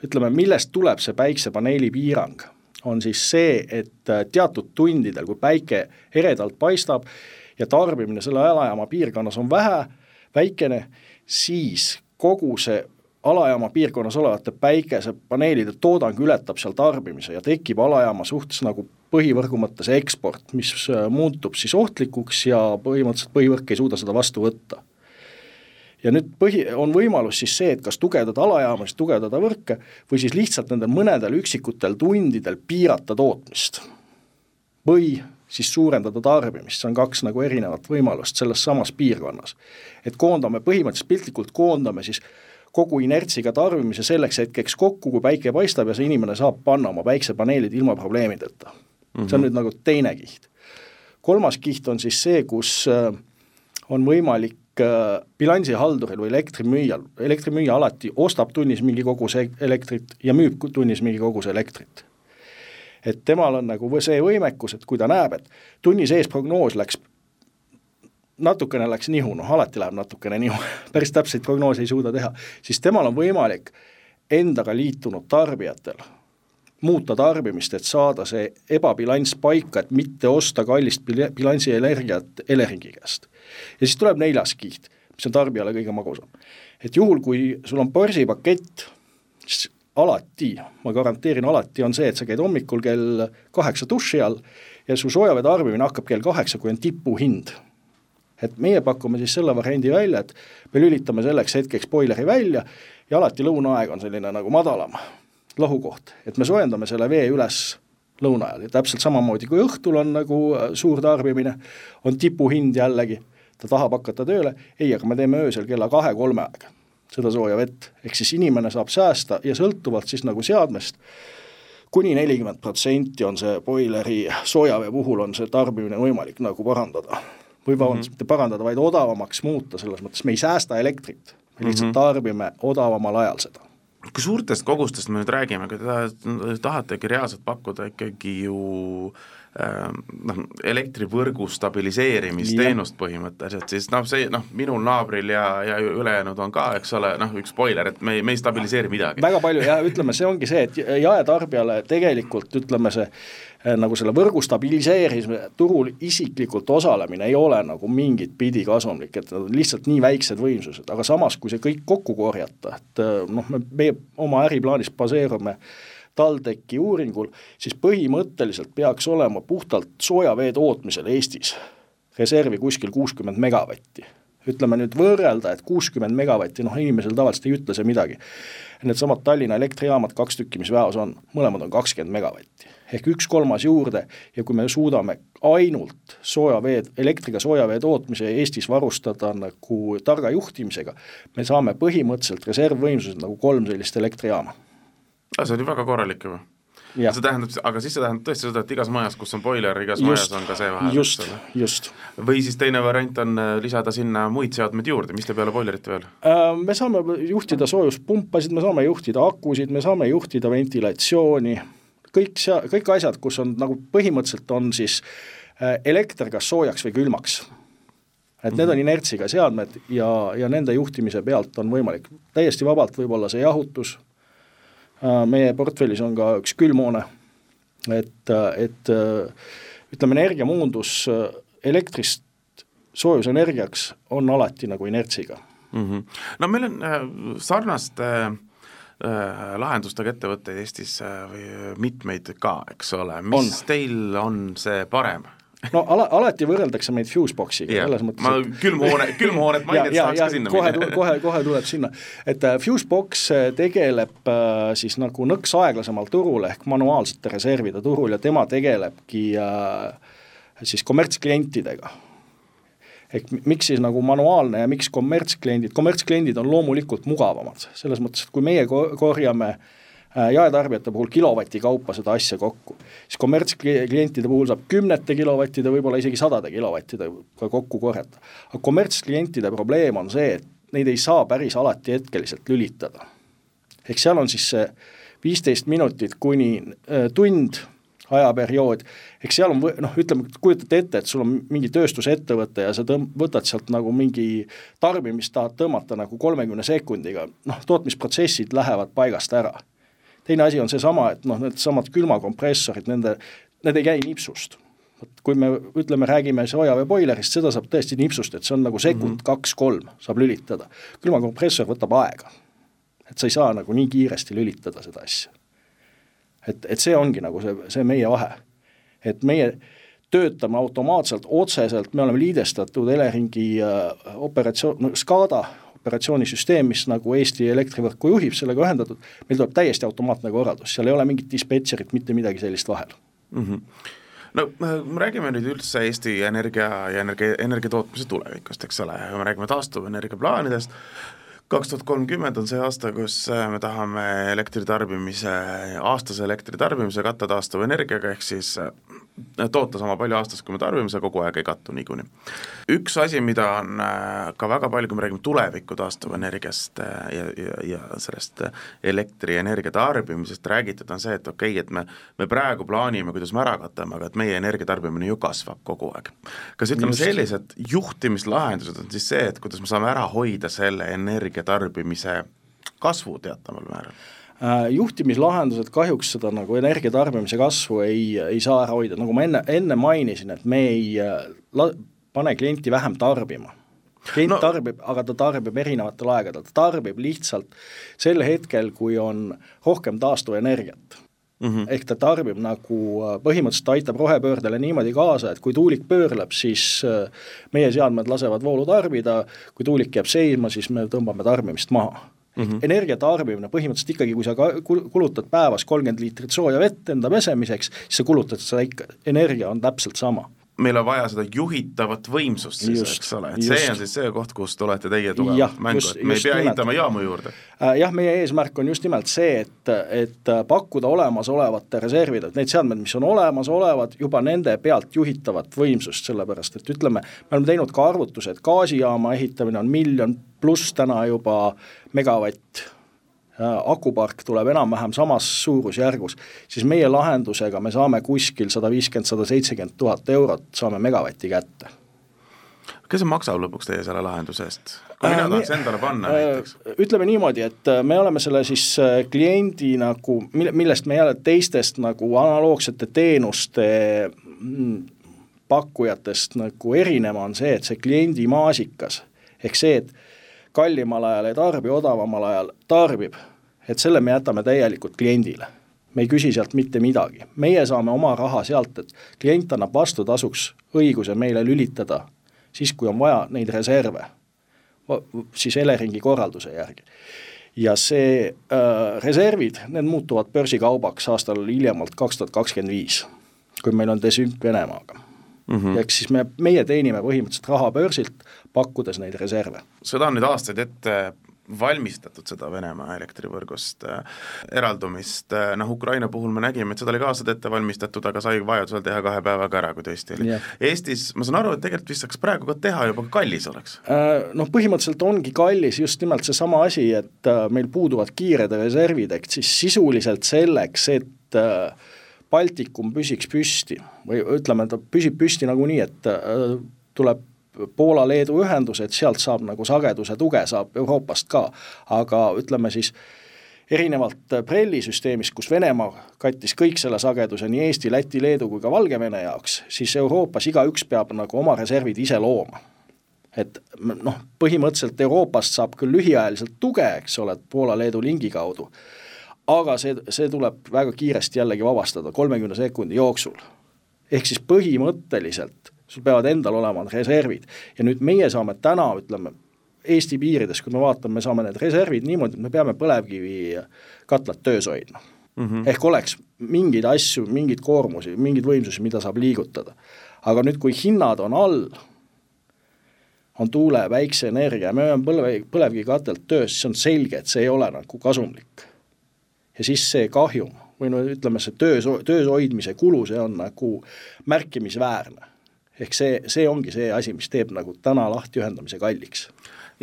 ütleme, millest tuleb see päiksepaneeli piirang, on siis see, et teatud tundidel, kui päike eredalt paistab ja tarbimine selle alajaama piirkonnas on vähe, väikene, siis kogu see alajaama piirkonnas olevate päikesepaneelide toodang ületab seal tarbimise ja tekib alajaama suhtes nagu põhivõrgu mõttes eksport, mis äh, muutub siis ohtlikuks ja põhimõtteliselt põhivõrk ei suuda seda vastu võtta. ja nüüd põhi, on võimalus siis see, et kas tugevdada alajaama, siis tugevdada võrke, või siis lihtsalt nendel mõnedel üksikutel tundidel piirata tootmist. või siis suurendada tarbimist, see on kaks nagu erinevat võimalust selles samas piirkonnas. et koondame, põhimõtteliselt piltlikult koondame siis kogu inertsiga tarbimise selleks hetkeks kokku, kui päike paistab ja see inimene saab panna oma päiksepaneelid ilma probleemideta mm. -hmm. see on nüüd nagu teine kiht. kolmas kiht on siis see, kus äh, on võimalik äh, bilansihalduril või elektrimüüjal, elektrimüüja alati ostab tunnis mingi koguse elektrit ja müüb tunnis mingi koguse elektrit. et temal on nagu see võimekus, et kui ta näeb, et tunni sees prognoos läks natukene läks nihu, noh alati läheb natukene nihu, päris täpseid prognoose ei suuda teha, siis temal on võimalik endaga liitunud tarbijatel muuta tarbimist, et saada see ebabilanss paika, et mitte osta kallist bilansi energiat Eleringi käest. ja siis tuleb neljas kiht, mis on tarbijale kõige magusam. et juhul, kui sul on börsipakett, siis alati, ma garanteerin, alati on see, et sa käid hommikul kell kaheksa duši all ja su soojavee tarbimine hakkab kell kaheksa, kui on tipuhind. Et meie pakume siis selle variandi välja, et me lülitame selleks hetkeks boileri välja ja alati lõunaaeg on selline nagu madalam lahukoht, et me soojendame selle vee üles lõuna ajal ja täpselt samamoodi, kui õhtul on nagu äh, suur tarbimine, on tipuhind jällegi, ta tahab hakata tööle, ei, aga me teeme öösel kella kahe-kolme aega seda sooja vett, ehk siis inimene saab säästa ja sõltuvalt siis nagu seadmest, kuni nelikümmend protsenti on see boileri soojavee puhul on see tarbimine võimalik nagu parandada. Või vabandust mm, -hmm. mitte parandada, vaid odavamaks muuta, selles mõttes me ei säästa elektrit, me lihtsalt mm -hmm. tarbime odavamal ajal seda kui suurtest kogustest me nüüd räägime, kui te tahategi reaalselt pakkuda ikkagi ju noh, elektrivõrgu stabiliseerimisteenust põhimõtteliselt, siis noh, see noh, minul naabril ja, ja ülejäänud on ka, eks ole, noh, üks spoiler, et me ei, me ei stabiliseeri midagi. väga palju ja ütleme, see ongi see, et jaetarbijale tegelikult ütleme, see Eh, nagu selle võrgu stabiliseerimise turul isiklikult osalemine ei ole nagu mingit pidi kasumlik, et nad on lihtsalt nii väiksed võimsused, aga samas, kui see kõik kokku korjata, et eh, noh, me, meie oma äriplaanis baseerume TalTechi uuringul, siis põhimõtteliselt peaks olema puhtalt soojavee tootmisel Eestis reservi kuskil kuuskümmend megavatti ütleme nüüd võrrelda, et kuuskümmend megavatti, noh inimesel tavaliselt ei ütle see midagi. Needsamad Tallinna elektrijaamad, kaks tükki, mis väeos on, mõlemad on kakskümmend megavatti ehk üks kolmas juurde ja kui me suudame ainult soojavee, elektriga soojavee tootmise Eestis varustada nagu targa juhtimisega, me saame põhimõtteliselt reservvõimsused nagu kolm sellist elektrijaama. See on ju väga korralik juba Ja. see tähendab, aga siis see tähendab tõesti seda, et igas majas, kus on boiler, igas just, majas on ka see vahel. just, just. või siis teine variant on äh, lisada sinna muid seadmeid juurde, mis teeb peale boilerite veel? Äh, me saame juhtida soojuspumpasid, me saame juhtida akusid, me saame juhtida ventilatsiooni kõik sea-, kõik asjad, kus on nagu põhimõtteliselt on siis äh, elekter kas soojaks või külmaks. et need on inertsiga seadmed ja, ja nende juhtimise pealt on võimalik täiesti vabalt võib-olla see jahutus, meie portfellis on ka üks külmhoone, et, et ütleme, energiamuundus elektrist soojusenergiaks on alati nagu inertsiga mm. -hmm. no meil on äh, sarnaste äh, äh, lahendustega ettevõtteid Eestis äh, või mitmeid ka, eks ole, mis on. teil on see parem? No ala, alati võrreldakse meid Fuseboxiga yeah., selles mõttes ma külmhoone, külmhoonet mainides tahaks ka sinna kohe, kohe, kohe tuleb sinna, et äh, Fusebox äh, tegeleb äh, siis nagu nõks aeglasemal turul ehk manuaalsete reservide turul ja tema tegelebki äh, siis kommertsklientidega. Ehk miks siis nagu manuaalne ja miks kommertskliendid, kommertskliendid on loomulikult mugavamad, selles mõttes, et kui meie korjame äh, jaetarbijate puhul kilovati kaupa seda asja kokku, siis kommertsklientide puhul saab kümnete kilovattide, võib-olla isegi sadade kilovattidega kokku korjata. aga kommertsklientide probleem on see, et neid ei saa päris alati hetkeliselt lülitada. ehk seal on siis see viisteist minutit kuni äh, tund ajaperiood, eks seal on noh, ütleme, kujutate ette, et sul on mingi tööstusettevõte ja sa tõmb-, võtad sealt nagu mingi tarbimist tahad tõmmata nagu kolmekümne sekundiga, noh, tootmisprotsessid lähevad paigast ära. Teine asi on seesama, et noh, needsamad külmakompressorid, nende, need ei käi nipsust. vot kui me ütleme, räägime soojaveeboilerist, seda saab tõesti nipsust, et see on nagu sekund mm -hmm. kaks-kolm saab lülitada. külmakompressor võtab aega. et sa ei saa nagu nii kiiresti lülitada seda asja et, et see ongi nagu see, see meie vahe. et meie töötame automaatselt, otseselt, me oleme liidestatud Eleringi äh, operatsioon, no SCADA operatsioonisüsteem, mis nagu Eesti elektrivõrku juhib, sellega ühendatud, meil tuleb täiesti automaatne korraldus, seal ei ole mingit dispetšerit, mitte midagi sellist vahel mm. -hmm no me räägime nüüd üldse Eesti energia ja energia, energia tootmise tulevikust, eks ole, me räägime taastuvenergia plaanidest, kaks tuhat kolmkümmend on see aasta, kus äh, me tahame elektritarbimise, aastase elektritarbimise katta taastuvenergiaga, ehk siis äh, toota sama palju aastas, kui me tarbime, see kogu aeg ei kattu niikuinii. üks asi, mida on äh, ka väga palju, kui me räägime tuleviku taastuvenergiast ja, ja, ja sellest elektrienergia tarbimisest räägitud, on see, et okei okay,, et me, me praegu plaanime, kuidas me ära katame, aga et meie energiatarbimine ju kasvab kogu aeg. kas ütleme, sellised juhtimislahendused on siis see, et kuidas me saame ära hoida selle energia energiatarbimise kasvu teataval määral? Äh, juhtimislahendused kahjuks seda nagu energiatarbimise kasvu ei, ei saa ära hoida, nagu ma enne, enne mainisin, et me ei äh, la-, pane klienti vähem tarbima. klient no. tarbib, aga ta tarbib erinevatel aegadel, ta tarbib lihtsalt sel hetkel, kui on rohkem taastuvenergiat Mm -hmm. ehk ta tarbib nagu, äh, põhimõtteliselt aitab rohepöördele niimoodi kaasa, et kui tuulik pöörleb, siis meie seadmed lasevad voolu tarbida, kui tuulik jääb seisma, siis me tõmbame tarbimist maha. Mm -hmm. energia tarbimine põhimõtteliselt ikkagi, kui sa ka kulutad päevas kolmkümmend liitrit sooja vett enda pesemiseks, siis sa kulutad seda ikka, energia on täpselt sama meil on vaja seda juhitavat võimsust siis, eks ole, et just. see on siis see koht, kus olete teie tugevalt mängu, et me ei pea ehitama jaamu juurde. Äh, jah, meie eesmärk on just nimelt see, et, et pakkuda olemasolevate reservide, need seadmed, mis on olemasolevad, juba nende pealt juhitavat võimsust, sellepärast et ütleme, me oleme teinud ka arvutuse, et gaasijaama ehitamine on miljon pluss täna juba megavatt akupark tuleb enam-vähem samas suurusjärgus, siis meie lahendusega me saame kuskil sada viiskümmend, sada seitsekümmend tuhat eurot, saame megavatti kätte. kes maksab lõpuks teie selle lahenduse eest? kui mina äh, tahaks endale panna äh, näiteks? ütleme niimoodi, et äh, me oleme selle siis kliendi nagu, mille, millest me jälle teistest nagu analoogsete teenuste mm, pakkujatest nagu erinema, on see, et see kliendi maasikas, ehk see, et kallimal ajal ei tarbi, odavamal ajal tarbib, et selle me jätame täielikult kliendile. me ei küsi sealt mitte midagi, meie saame oma raha sealt, et klient annab vastutasuks õiguse meile lülitada siis, kui on vaja neid reserve, siis Eleringi korralduse järgi. ja see äh, reservid, need muutuvad börsikaubaks aastal hiljemalt kaks tuhat kakskümmend viis, kui meil on desünk Venemaaga mm -hmm. ehk siis me, meie teenime põhimõtteliselt raha börsilt, pakkudes neid reserve. seda on nüüd aastaid ette valmistatud seda Venemaa elektrivõrgust äh, eraldumist, äh, noh Ukraina puhul me nägime, et seda oli ka aastaid ette valmistatud, aga sai vajadusel teha kahe päevaga ära, kui tõesti oli yeah.. Eestis ma saan aru, et tegelikult vist saaks praegu ka teha juba, kallis oleks äh,? Noh, põhimõtteliselt ongi kallis just nimelt seesama asi, et meil puuduvad kiired reservid, ehk siis sisuliselt selleks, et Baltikum püsiks püsti või ütleme, ta püsib püsti nagunii, et tuleb Poola-Leedu ühendus, et sealt saab nagu sageduse tuge, saab Euroopast ka, aga ütleme siis, erinevalt BRELL-i süsteemist, kus Venemaa kattis kõik selle sageduse nii Eesti, Läti, Leedu kui ka Valgevene jaoks, siis Euroopas igaüks peab nagu oma reservid ise looma. et noh, põhimõtteliselt Euroopast saab küll lühiajaliselt tuge, eks ole, Poola-Leedu lingi kaudu, aga see, see tuleb väga kiiresti jällegi vabastada, kolmekümne sekundi jooksul. ehk siis põhimõtteliselt sul peavad endal olema reservid ja nüüd meie saame täna, ütleme, Eesti piirides, kui me vaatame, me saame need reservid niimoodi, et me peame põlevkivikatlad töös hoidma mm. -hmm. ehk oleks mingeid asju, mingeid koormusi, mingeid võimsusi, mida saab liigutada. aga nüüd, kui hinnad on all, on tuule, päikseenergia, me oleme põlve, põlevkivikatelt töös, siis on selge, et see ei ole nagu kasumlik. ja siis see kahjum või no ütleme, see töös, töös hoidmise kulu, see on nagu märkimisväärne. Ehk see, see ongi see asi, mis teeb nagu täna lahtiühendamise kalliks.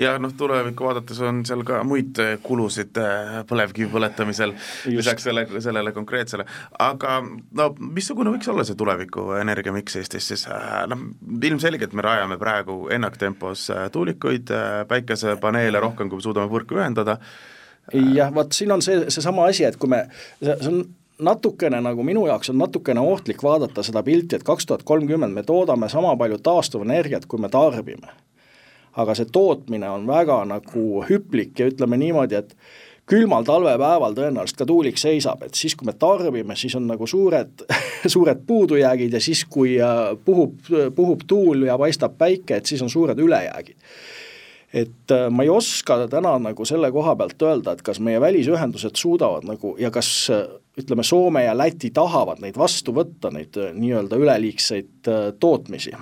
Ja noh, tulevikku vaadates on seal ka muid äh, kulusid äh, põlevkivi põletamisel lisaks selle, sellele konkreetsele, aga no missugune võiks olla see tuleviku energiamiks Eestis siis, äh, noh ilmselgelt me rajame praegu ennaktempos tuulikuid, päikesepaneele rohkem, kui me suudame võrku ühendada, jah, vot siin on see, seesama asi, et kui me, see on natukene nagu minu jaoks on natukene ohtlik vaadata seda pilti, et kaks tuhat kolmkümmend me toodame sama palju taastuvenergiat, kui me tarbime aga see tootmine on väga nagu hüplik ja ütleme niimoodi, et külmal talvepäeval tõenäoliselt ka tuulik seisab, et siis, kui me tarbime, siis on nagu suured, suured puudujäägid ja siis, kui äh, puhub, puhub tuul ja paistab päike, et siis on suured ülejäägid. Et äh, ma ei oska täna nagu selle koha pealt öelda, et kas meie välisühendused suudavad nagu ja kas äh, ütleme, Soome ja Läti tahavad neid vastu võtta, neid nii-öelda üleliigseid tootmisi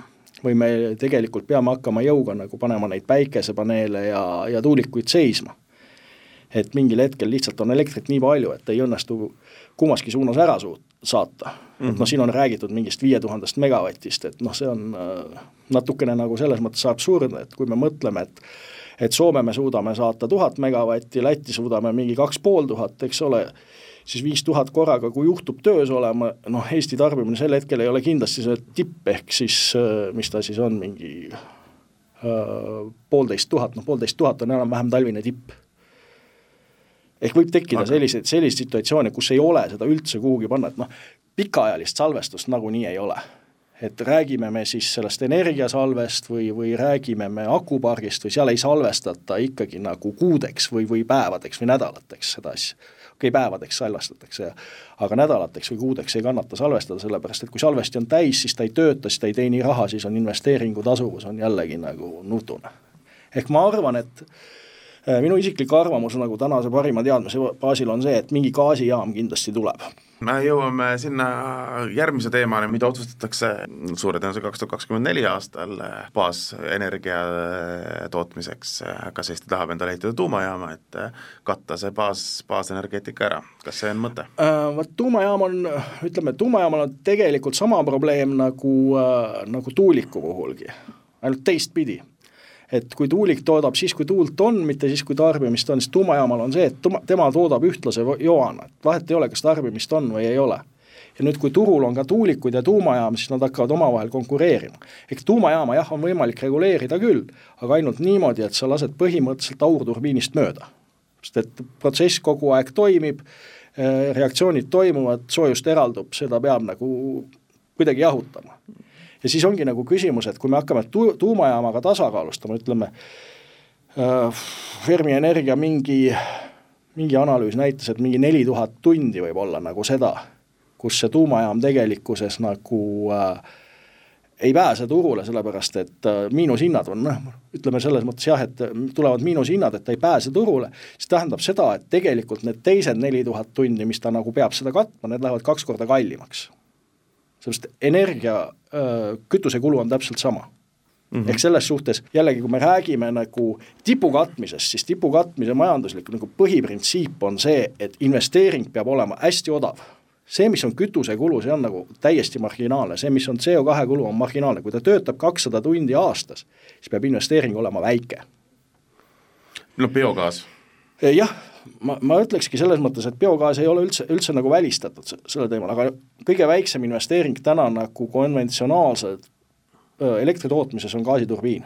või me tegelikult peame hakkama jõuga nagu panema neid päikesepaneele ja, ja tuulikuid seisma. et mingil hetkel lihtsalt on elektrit nii palju, et ei õnnestu kummaski suunas ära suut-, saata mm. -hmm. et noh, mhm. siin on räägitud mingist viie tuhandest megavatist, et noh, see on äh, natukene nagu selles mõttes absurdne, et kui me mõtleme, et et Soome me suudame saata tuhat megavatti, Lätti suudame mingi kaks pool tuhat, eks ole, siis viis tuhat korraga, kui juhtub töös olema, noh, Eesti tarbimine sel hetkel ei ole kindlasti see tipp, ehk siis äh, mis ta siis on, mingi äh, poolteist tuhat, noh poolteist tuhat on enam-vähem talvine tipp. ehk võib tekkida Aga... selliseid, selliseid situatsioone, kus ei ole seda üldse kuhugi panna, et noh, pikaajalist salvestust nagunii ei ole et räägime me siis sellest energiasalvest või, või räägime me akupargist või seal ei salvestata ikkagi nagu kuudeks või, või päevadeks või nädalateks seda asja okei okay,, päevadeks salvestatakse, aga nädalateks või kuudeks ei kannata salvestada, sellepärast et kui salvesti on täis, siis ta ei tööta, siis ta ei teeni raha, siis on investeeringu tasuvus on jällegi nagu nutune. ehk ma arvan, et minu isiklik arvamus nagu tänase parima teadmise baasil on see, et mingi gaasijaam kindlasti tuleb me jõuame sinna järgmise teemani, mida otsustatakse suure tõenäosusega kaks tuhat kakskümmend neli aastal baasenergia tootmiseks. kas Eesti tahab endale ehitada tuumajaama, et katta see baas, baasenergeetika ära, kas see on mõte äh,? Vot tuumajaam on, ütleme, tuumajaamal on tegelikult sama probleem nagu äh,, nagu tuuliku puhulgi, ainult teistpidi et kui tuulik toodab siis, kui tuult on, mitte siis, kui tarbimist on, siis tuumajaamal on see, et tuma, tema toodab ühtlase joana, et vahet ei ole, kas tarbimist on või ei ole. ja nüüd, kui turul on ka tuulikud ja tuumajaam, siis nad hakkavad omavahel konkureerima. ehk tuumajaama jah, on võimalik reguleerida küll, aga ainult niimoodi, et sa lased põhimõtteliselt aurturbiinist mööda. sest et protsess kogu aeg toimib, eh, reaktsioonid toimuvad, soojust eraldub, seda peab nagu kuidagi jahutama ja siis ongi nagu küsimus, et kui me hakkame tu-, tuumajaamaga tasakaalustama, ütleme äh,, Fermi Energia mingi, mingi analüüs näitas, et mingi neli tuhat tundi võib olla nagu seda, kus see tuumajaam tegelikkuses nagu äh, ei pääse turule, sellepärast et äh, miinushinnad on noh, ütleme selles mõttes jah, et tulevad miinushinnad, et ta ei pääse turule, siis tähendab seda, et tegelikult need teised neli tuhat tundi, mis ta nagu peab seda katma, need lähevad kaks korda kallimaks sellepärast energia, äh, kütusekulu on täpselt sama Mm -hmm. ehk selles suhtes jällegi, kui me räägime nagu tipu katmisest, siis tipu katmise majanduslik nagu põhiprintsiip on see, et investeering peab olema hästi odav. see, mis on kütusekulu, see on nagu täiesti marginaalne, see, mis on CO2 kulu, on marginaalne, kui ta töötab kakssada tundi aastas, siis peab investeering olema väike. no biogaas? jah, ma, ma ütlekski selles mõttes, et biogaas ei ole üldse, üldse nagu välistatud sellel teemal, aga kõige väiksem investeering täna nagu konventsionaalselt elektri tootmises on gaasiturbiin.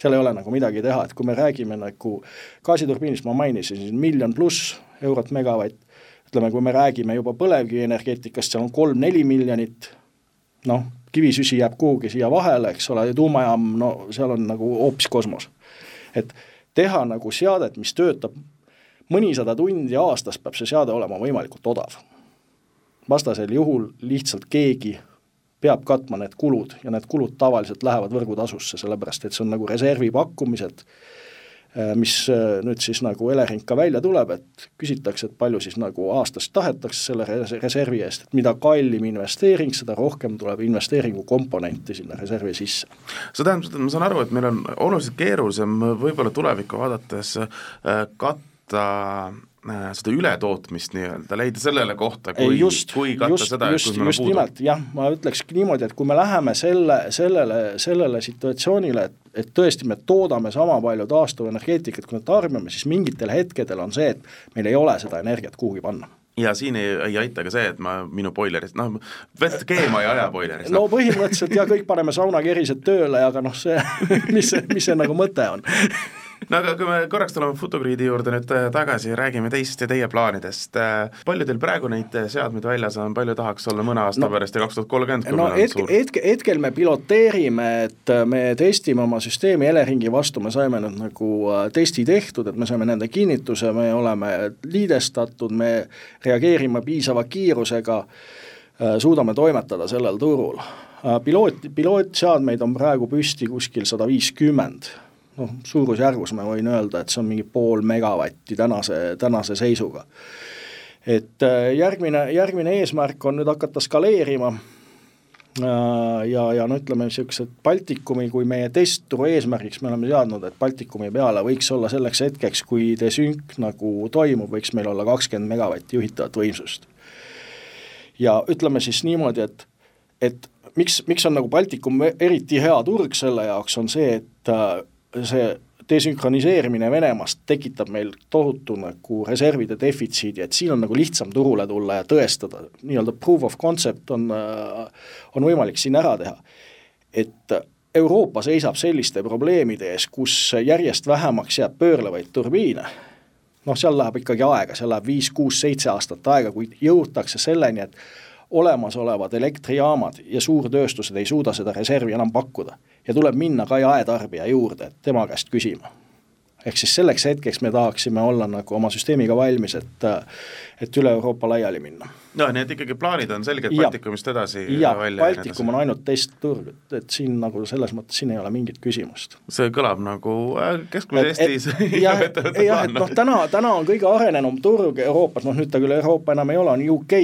seal ei ole nagu midagi teha, et kui me räägime nagu gaasiturbiinist, ma mainisin siin miljon pluss eurot megavatt, ütleme, kui me räägime juba põlevkivienergeetikast, seal on kolm-neli miljonit, noh, kivisüsi jääb kuhugi siia vahele, eks ole, ja tuumajaam, no seal on nagu hoopis kosmos. et teha nagu seadet, mis töötab mõnisada tundi aastas, peab see seade olema võimalikult odav. vastasel juhul lihtsalt keegi peab katma need kulud ja need kulud tavaliselt lähevad võrgutasusse, sellepärast et see on nagu reservi pakkumised Äh, mis äh, nüüd siis nagu Elering ka välja tuleb, et küsitakse, et palju siis nagu aastas tahetakse selle reservi eest, et mida kallim investeering, seda rohkem tuleb investeeringu komponenti sinna reservi sisse. see tähendab seda, et ma saan aru, et meil on oluliselt keerulisem võib-olla tulevikku vaadates äh, katta Äh, seda ületootmist nii-öelda, leida sellele kohta, kui, kui katta just, seda, kus meil on puudu. nimelt, jah, ma ütlekski niimoodi, et kui me läheme selle, sellele, sellele situatsioonile, et, et tõesti me toodame sama palju taastuvenergeetikat, kui me tarbime, siis mingitel hetkedel on see, et meil ei ole seda energiat kuhugi panna. Ja siin ei, ei aita ka see, et ma minu boilerist, noh, vett keema ei aja boilerist. No.. no põhimõtteliselt jah, kõik paneme saunakerised tööle, aga noh, see, mis see, mis see nagu mõte on no aga kui me korraks tuleme Futugriidi juurde nüüd äh, tagasi ja räägime teist ja teie plaanidest, äh, palju teil praegu neid äh, seadmeid väljas on, palju tahaks olla mõne aasta no, pärast ja kaks tuhat kolmkümmend, kui no, meil on hetke, suur? hetke, hetkel me piloteerime, et me testime oma süsteemi Eleringi vastu, me saime nüüd nagu testi tehtud, et me saime nende kinnituse, me oleme liidestatud, me reageerime piisava kiirusega, suudame toimetada sellel turul. piloot, pilootseadmeid on praegu püsti kuskil sada viiskümmend noh, suurusjärgus ma võin öelda, et see on mingi pool megavatti tänase, tänase seisuga. et äh, järgmine, järgmine eesmärk on nüüd hakata skaleerima äh, ja, ja no ütleme, niisugused Baltikumi kui meie testturu eesmärgiks me oleme seadnud, et Baltikumi peale võiks olla selleks hetkeks, kui desünk nagu toimub, võiks meil olla kakskümmend megavatti juhitavat võimsust. ja ütleme siis niimoodi, et, et miks, miks on nagu Baltikum eriti hea turg selle jaoks, on see, et äh, see desünkroniseerimine Venemaast tekitab meil tohutu nagu reservide defitsiidi, et siin on nagu lihtsam turule tulla ja tõestada, nii-öelda proof of concept on, on võimalik siin ära teha. et Euroopa seisab selliste probleemide ees, kus järjest vähemaks jääb pöörlevaid turbiine, noh, seal läheb ikkagi aega, seal läheb viis, kuus, seitse aastat aega, kui jõutakse selleni, et olemasolevad elektrijaamad ja suurtööstused ei suuda seda reservi enam pakkuda. Ja tuleb minna ka jaetarbija juurde, tema käest küsima. ehk siis selleks hetkeks me tahaksime olla nagu oma süsteemiga valmis, et et üle Euroopa laiali minna. no nii, et ikkagi plaanid on selged Baltikumist edasi ja, välja Baltikum on ainult testturg, et, et siin nagu selles mõttes, siin ei ole mingit küsimust. see kõlab nagu äh, keskmises Eestis jah, jah, et noh, täna, täna on kõige arenenum turg Euroopas, noh nüüd ta küll Euroopa enam ei ole, on UK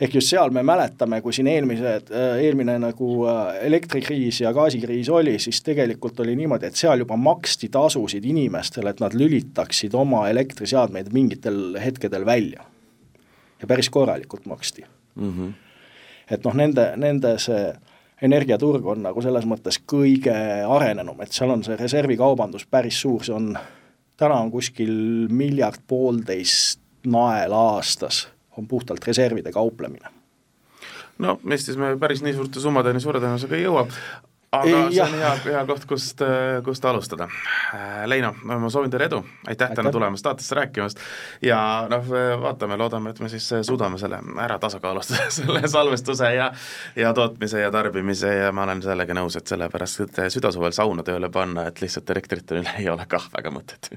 ehk just seal me mäletame, kui siin eelmised, äh, eelmine nagu äh, elektrikriis ja gaasikriis oli, siis tegelikult oli niimoodi, et seal juba maksti tasusid inimestele, et nad lülitaksid oma elektriseadmeid mingitel hetkedel välja. ja päris korralikult maksti mm. -hmm. et noh, nende, nende see energiaturg on nagu selles mõttes kõige arenenum, et seal on see reservikaubandus päris suur, see on, täna on kuskil miljard poolteist naela aastas on puhtalt reservide kauplemine. no Eestis me päris nii suurte summadeni suure tõenäosusega ei jõua, aga ei, see on hea, hea koht, kust, kust alustada. Leino, ma soovin teile edu, aitäh, aitäh. täna tulemast saatesse rääkimast ja noh, vaatame, loodame, et me siis suudame selle ära tasakaalustada, selle salvestuse ja ja tootmise ja tarbimise ja ma olen sellega nõus, et sellepärast, et südasuvel sauna tööle panna, et lihtsalt elektrit ei ole kah väga mõtet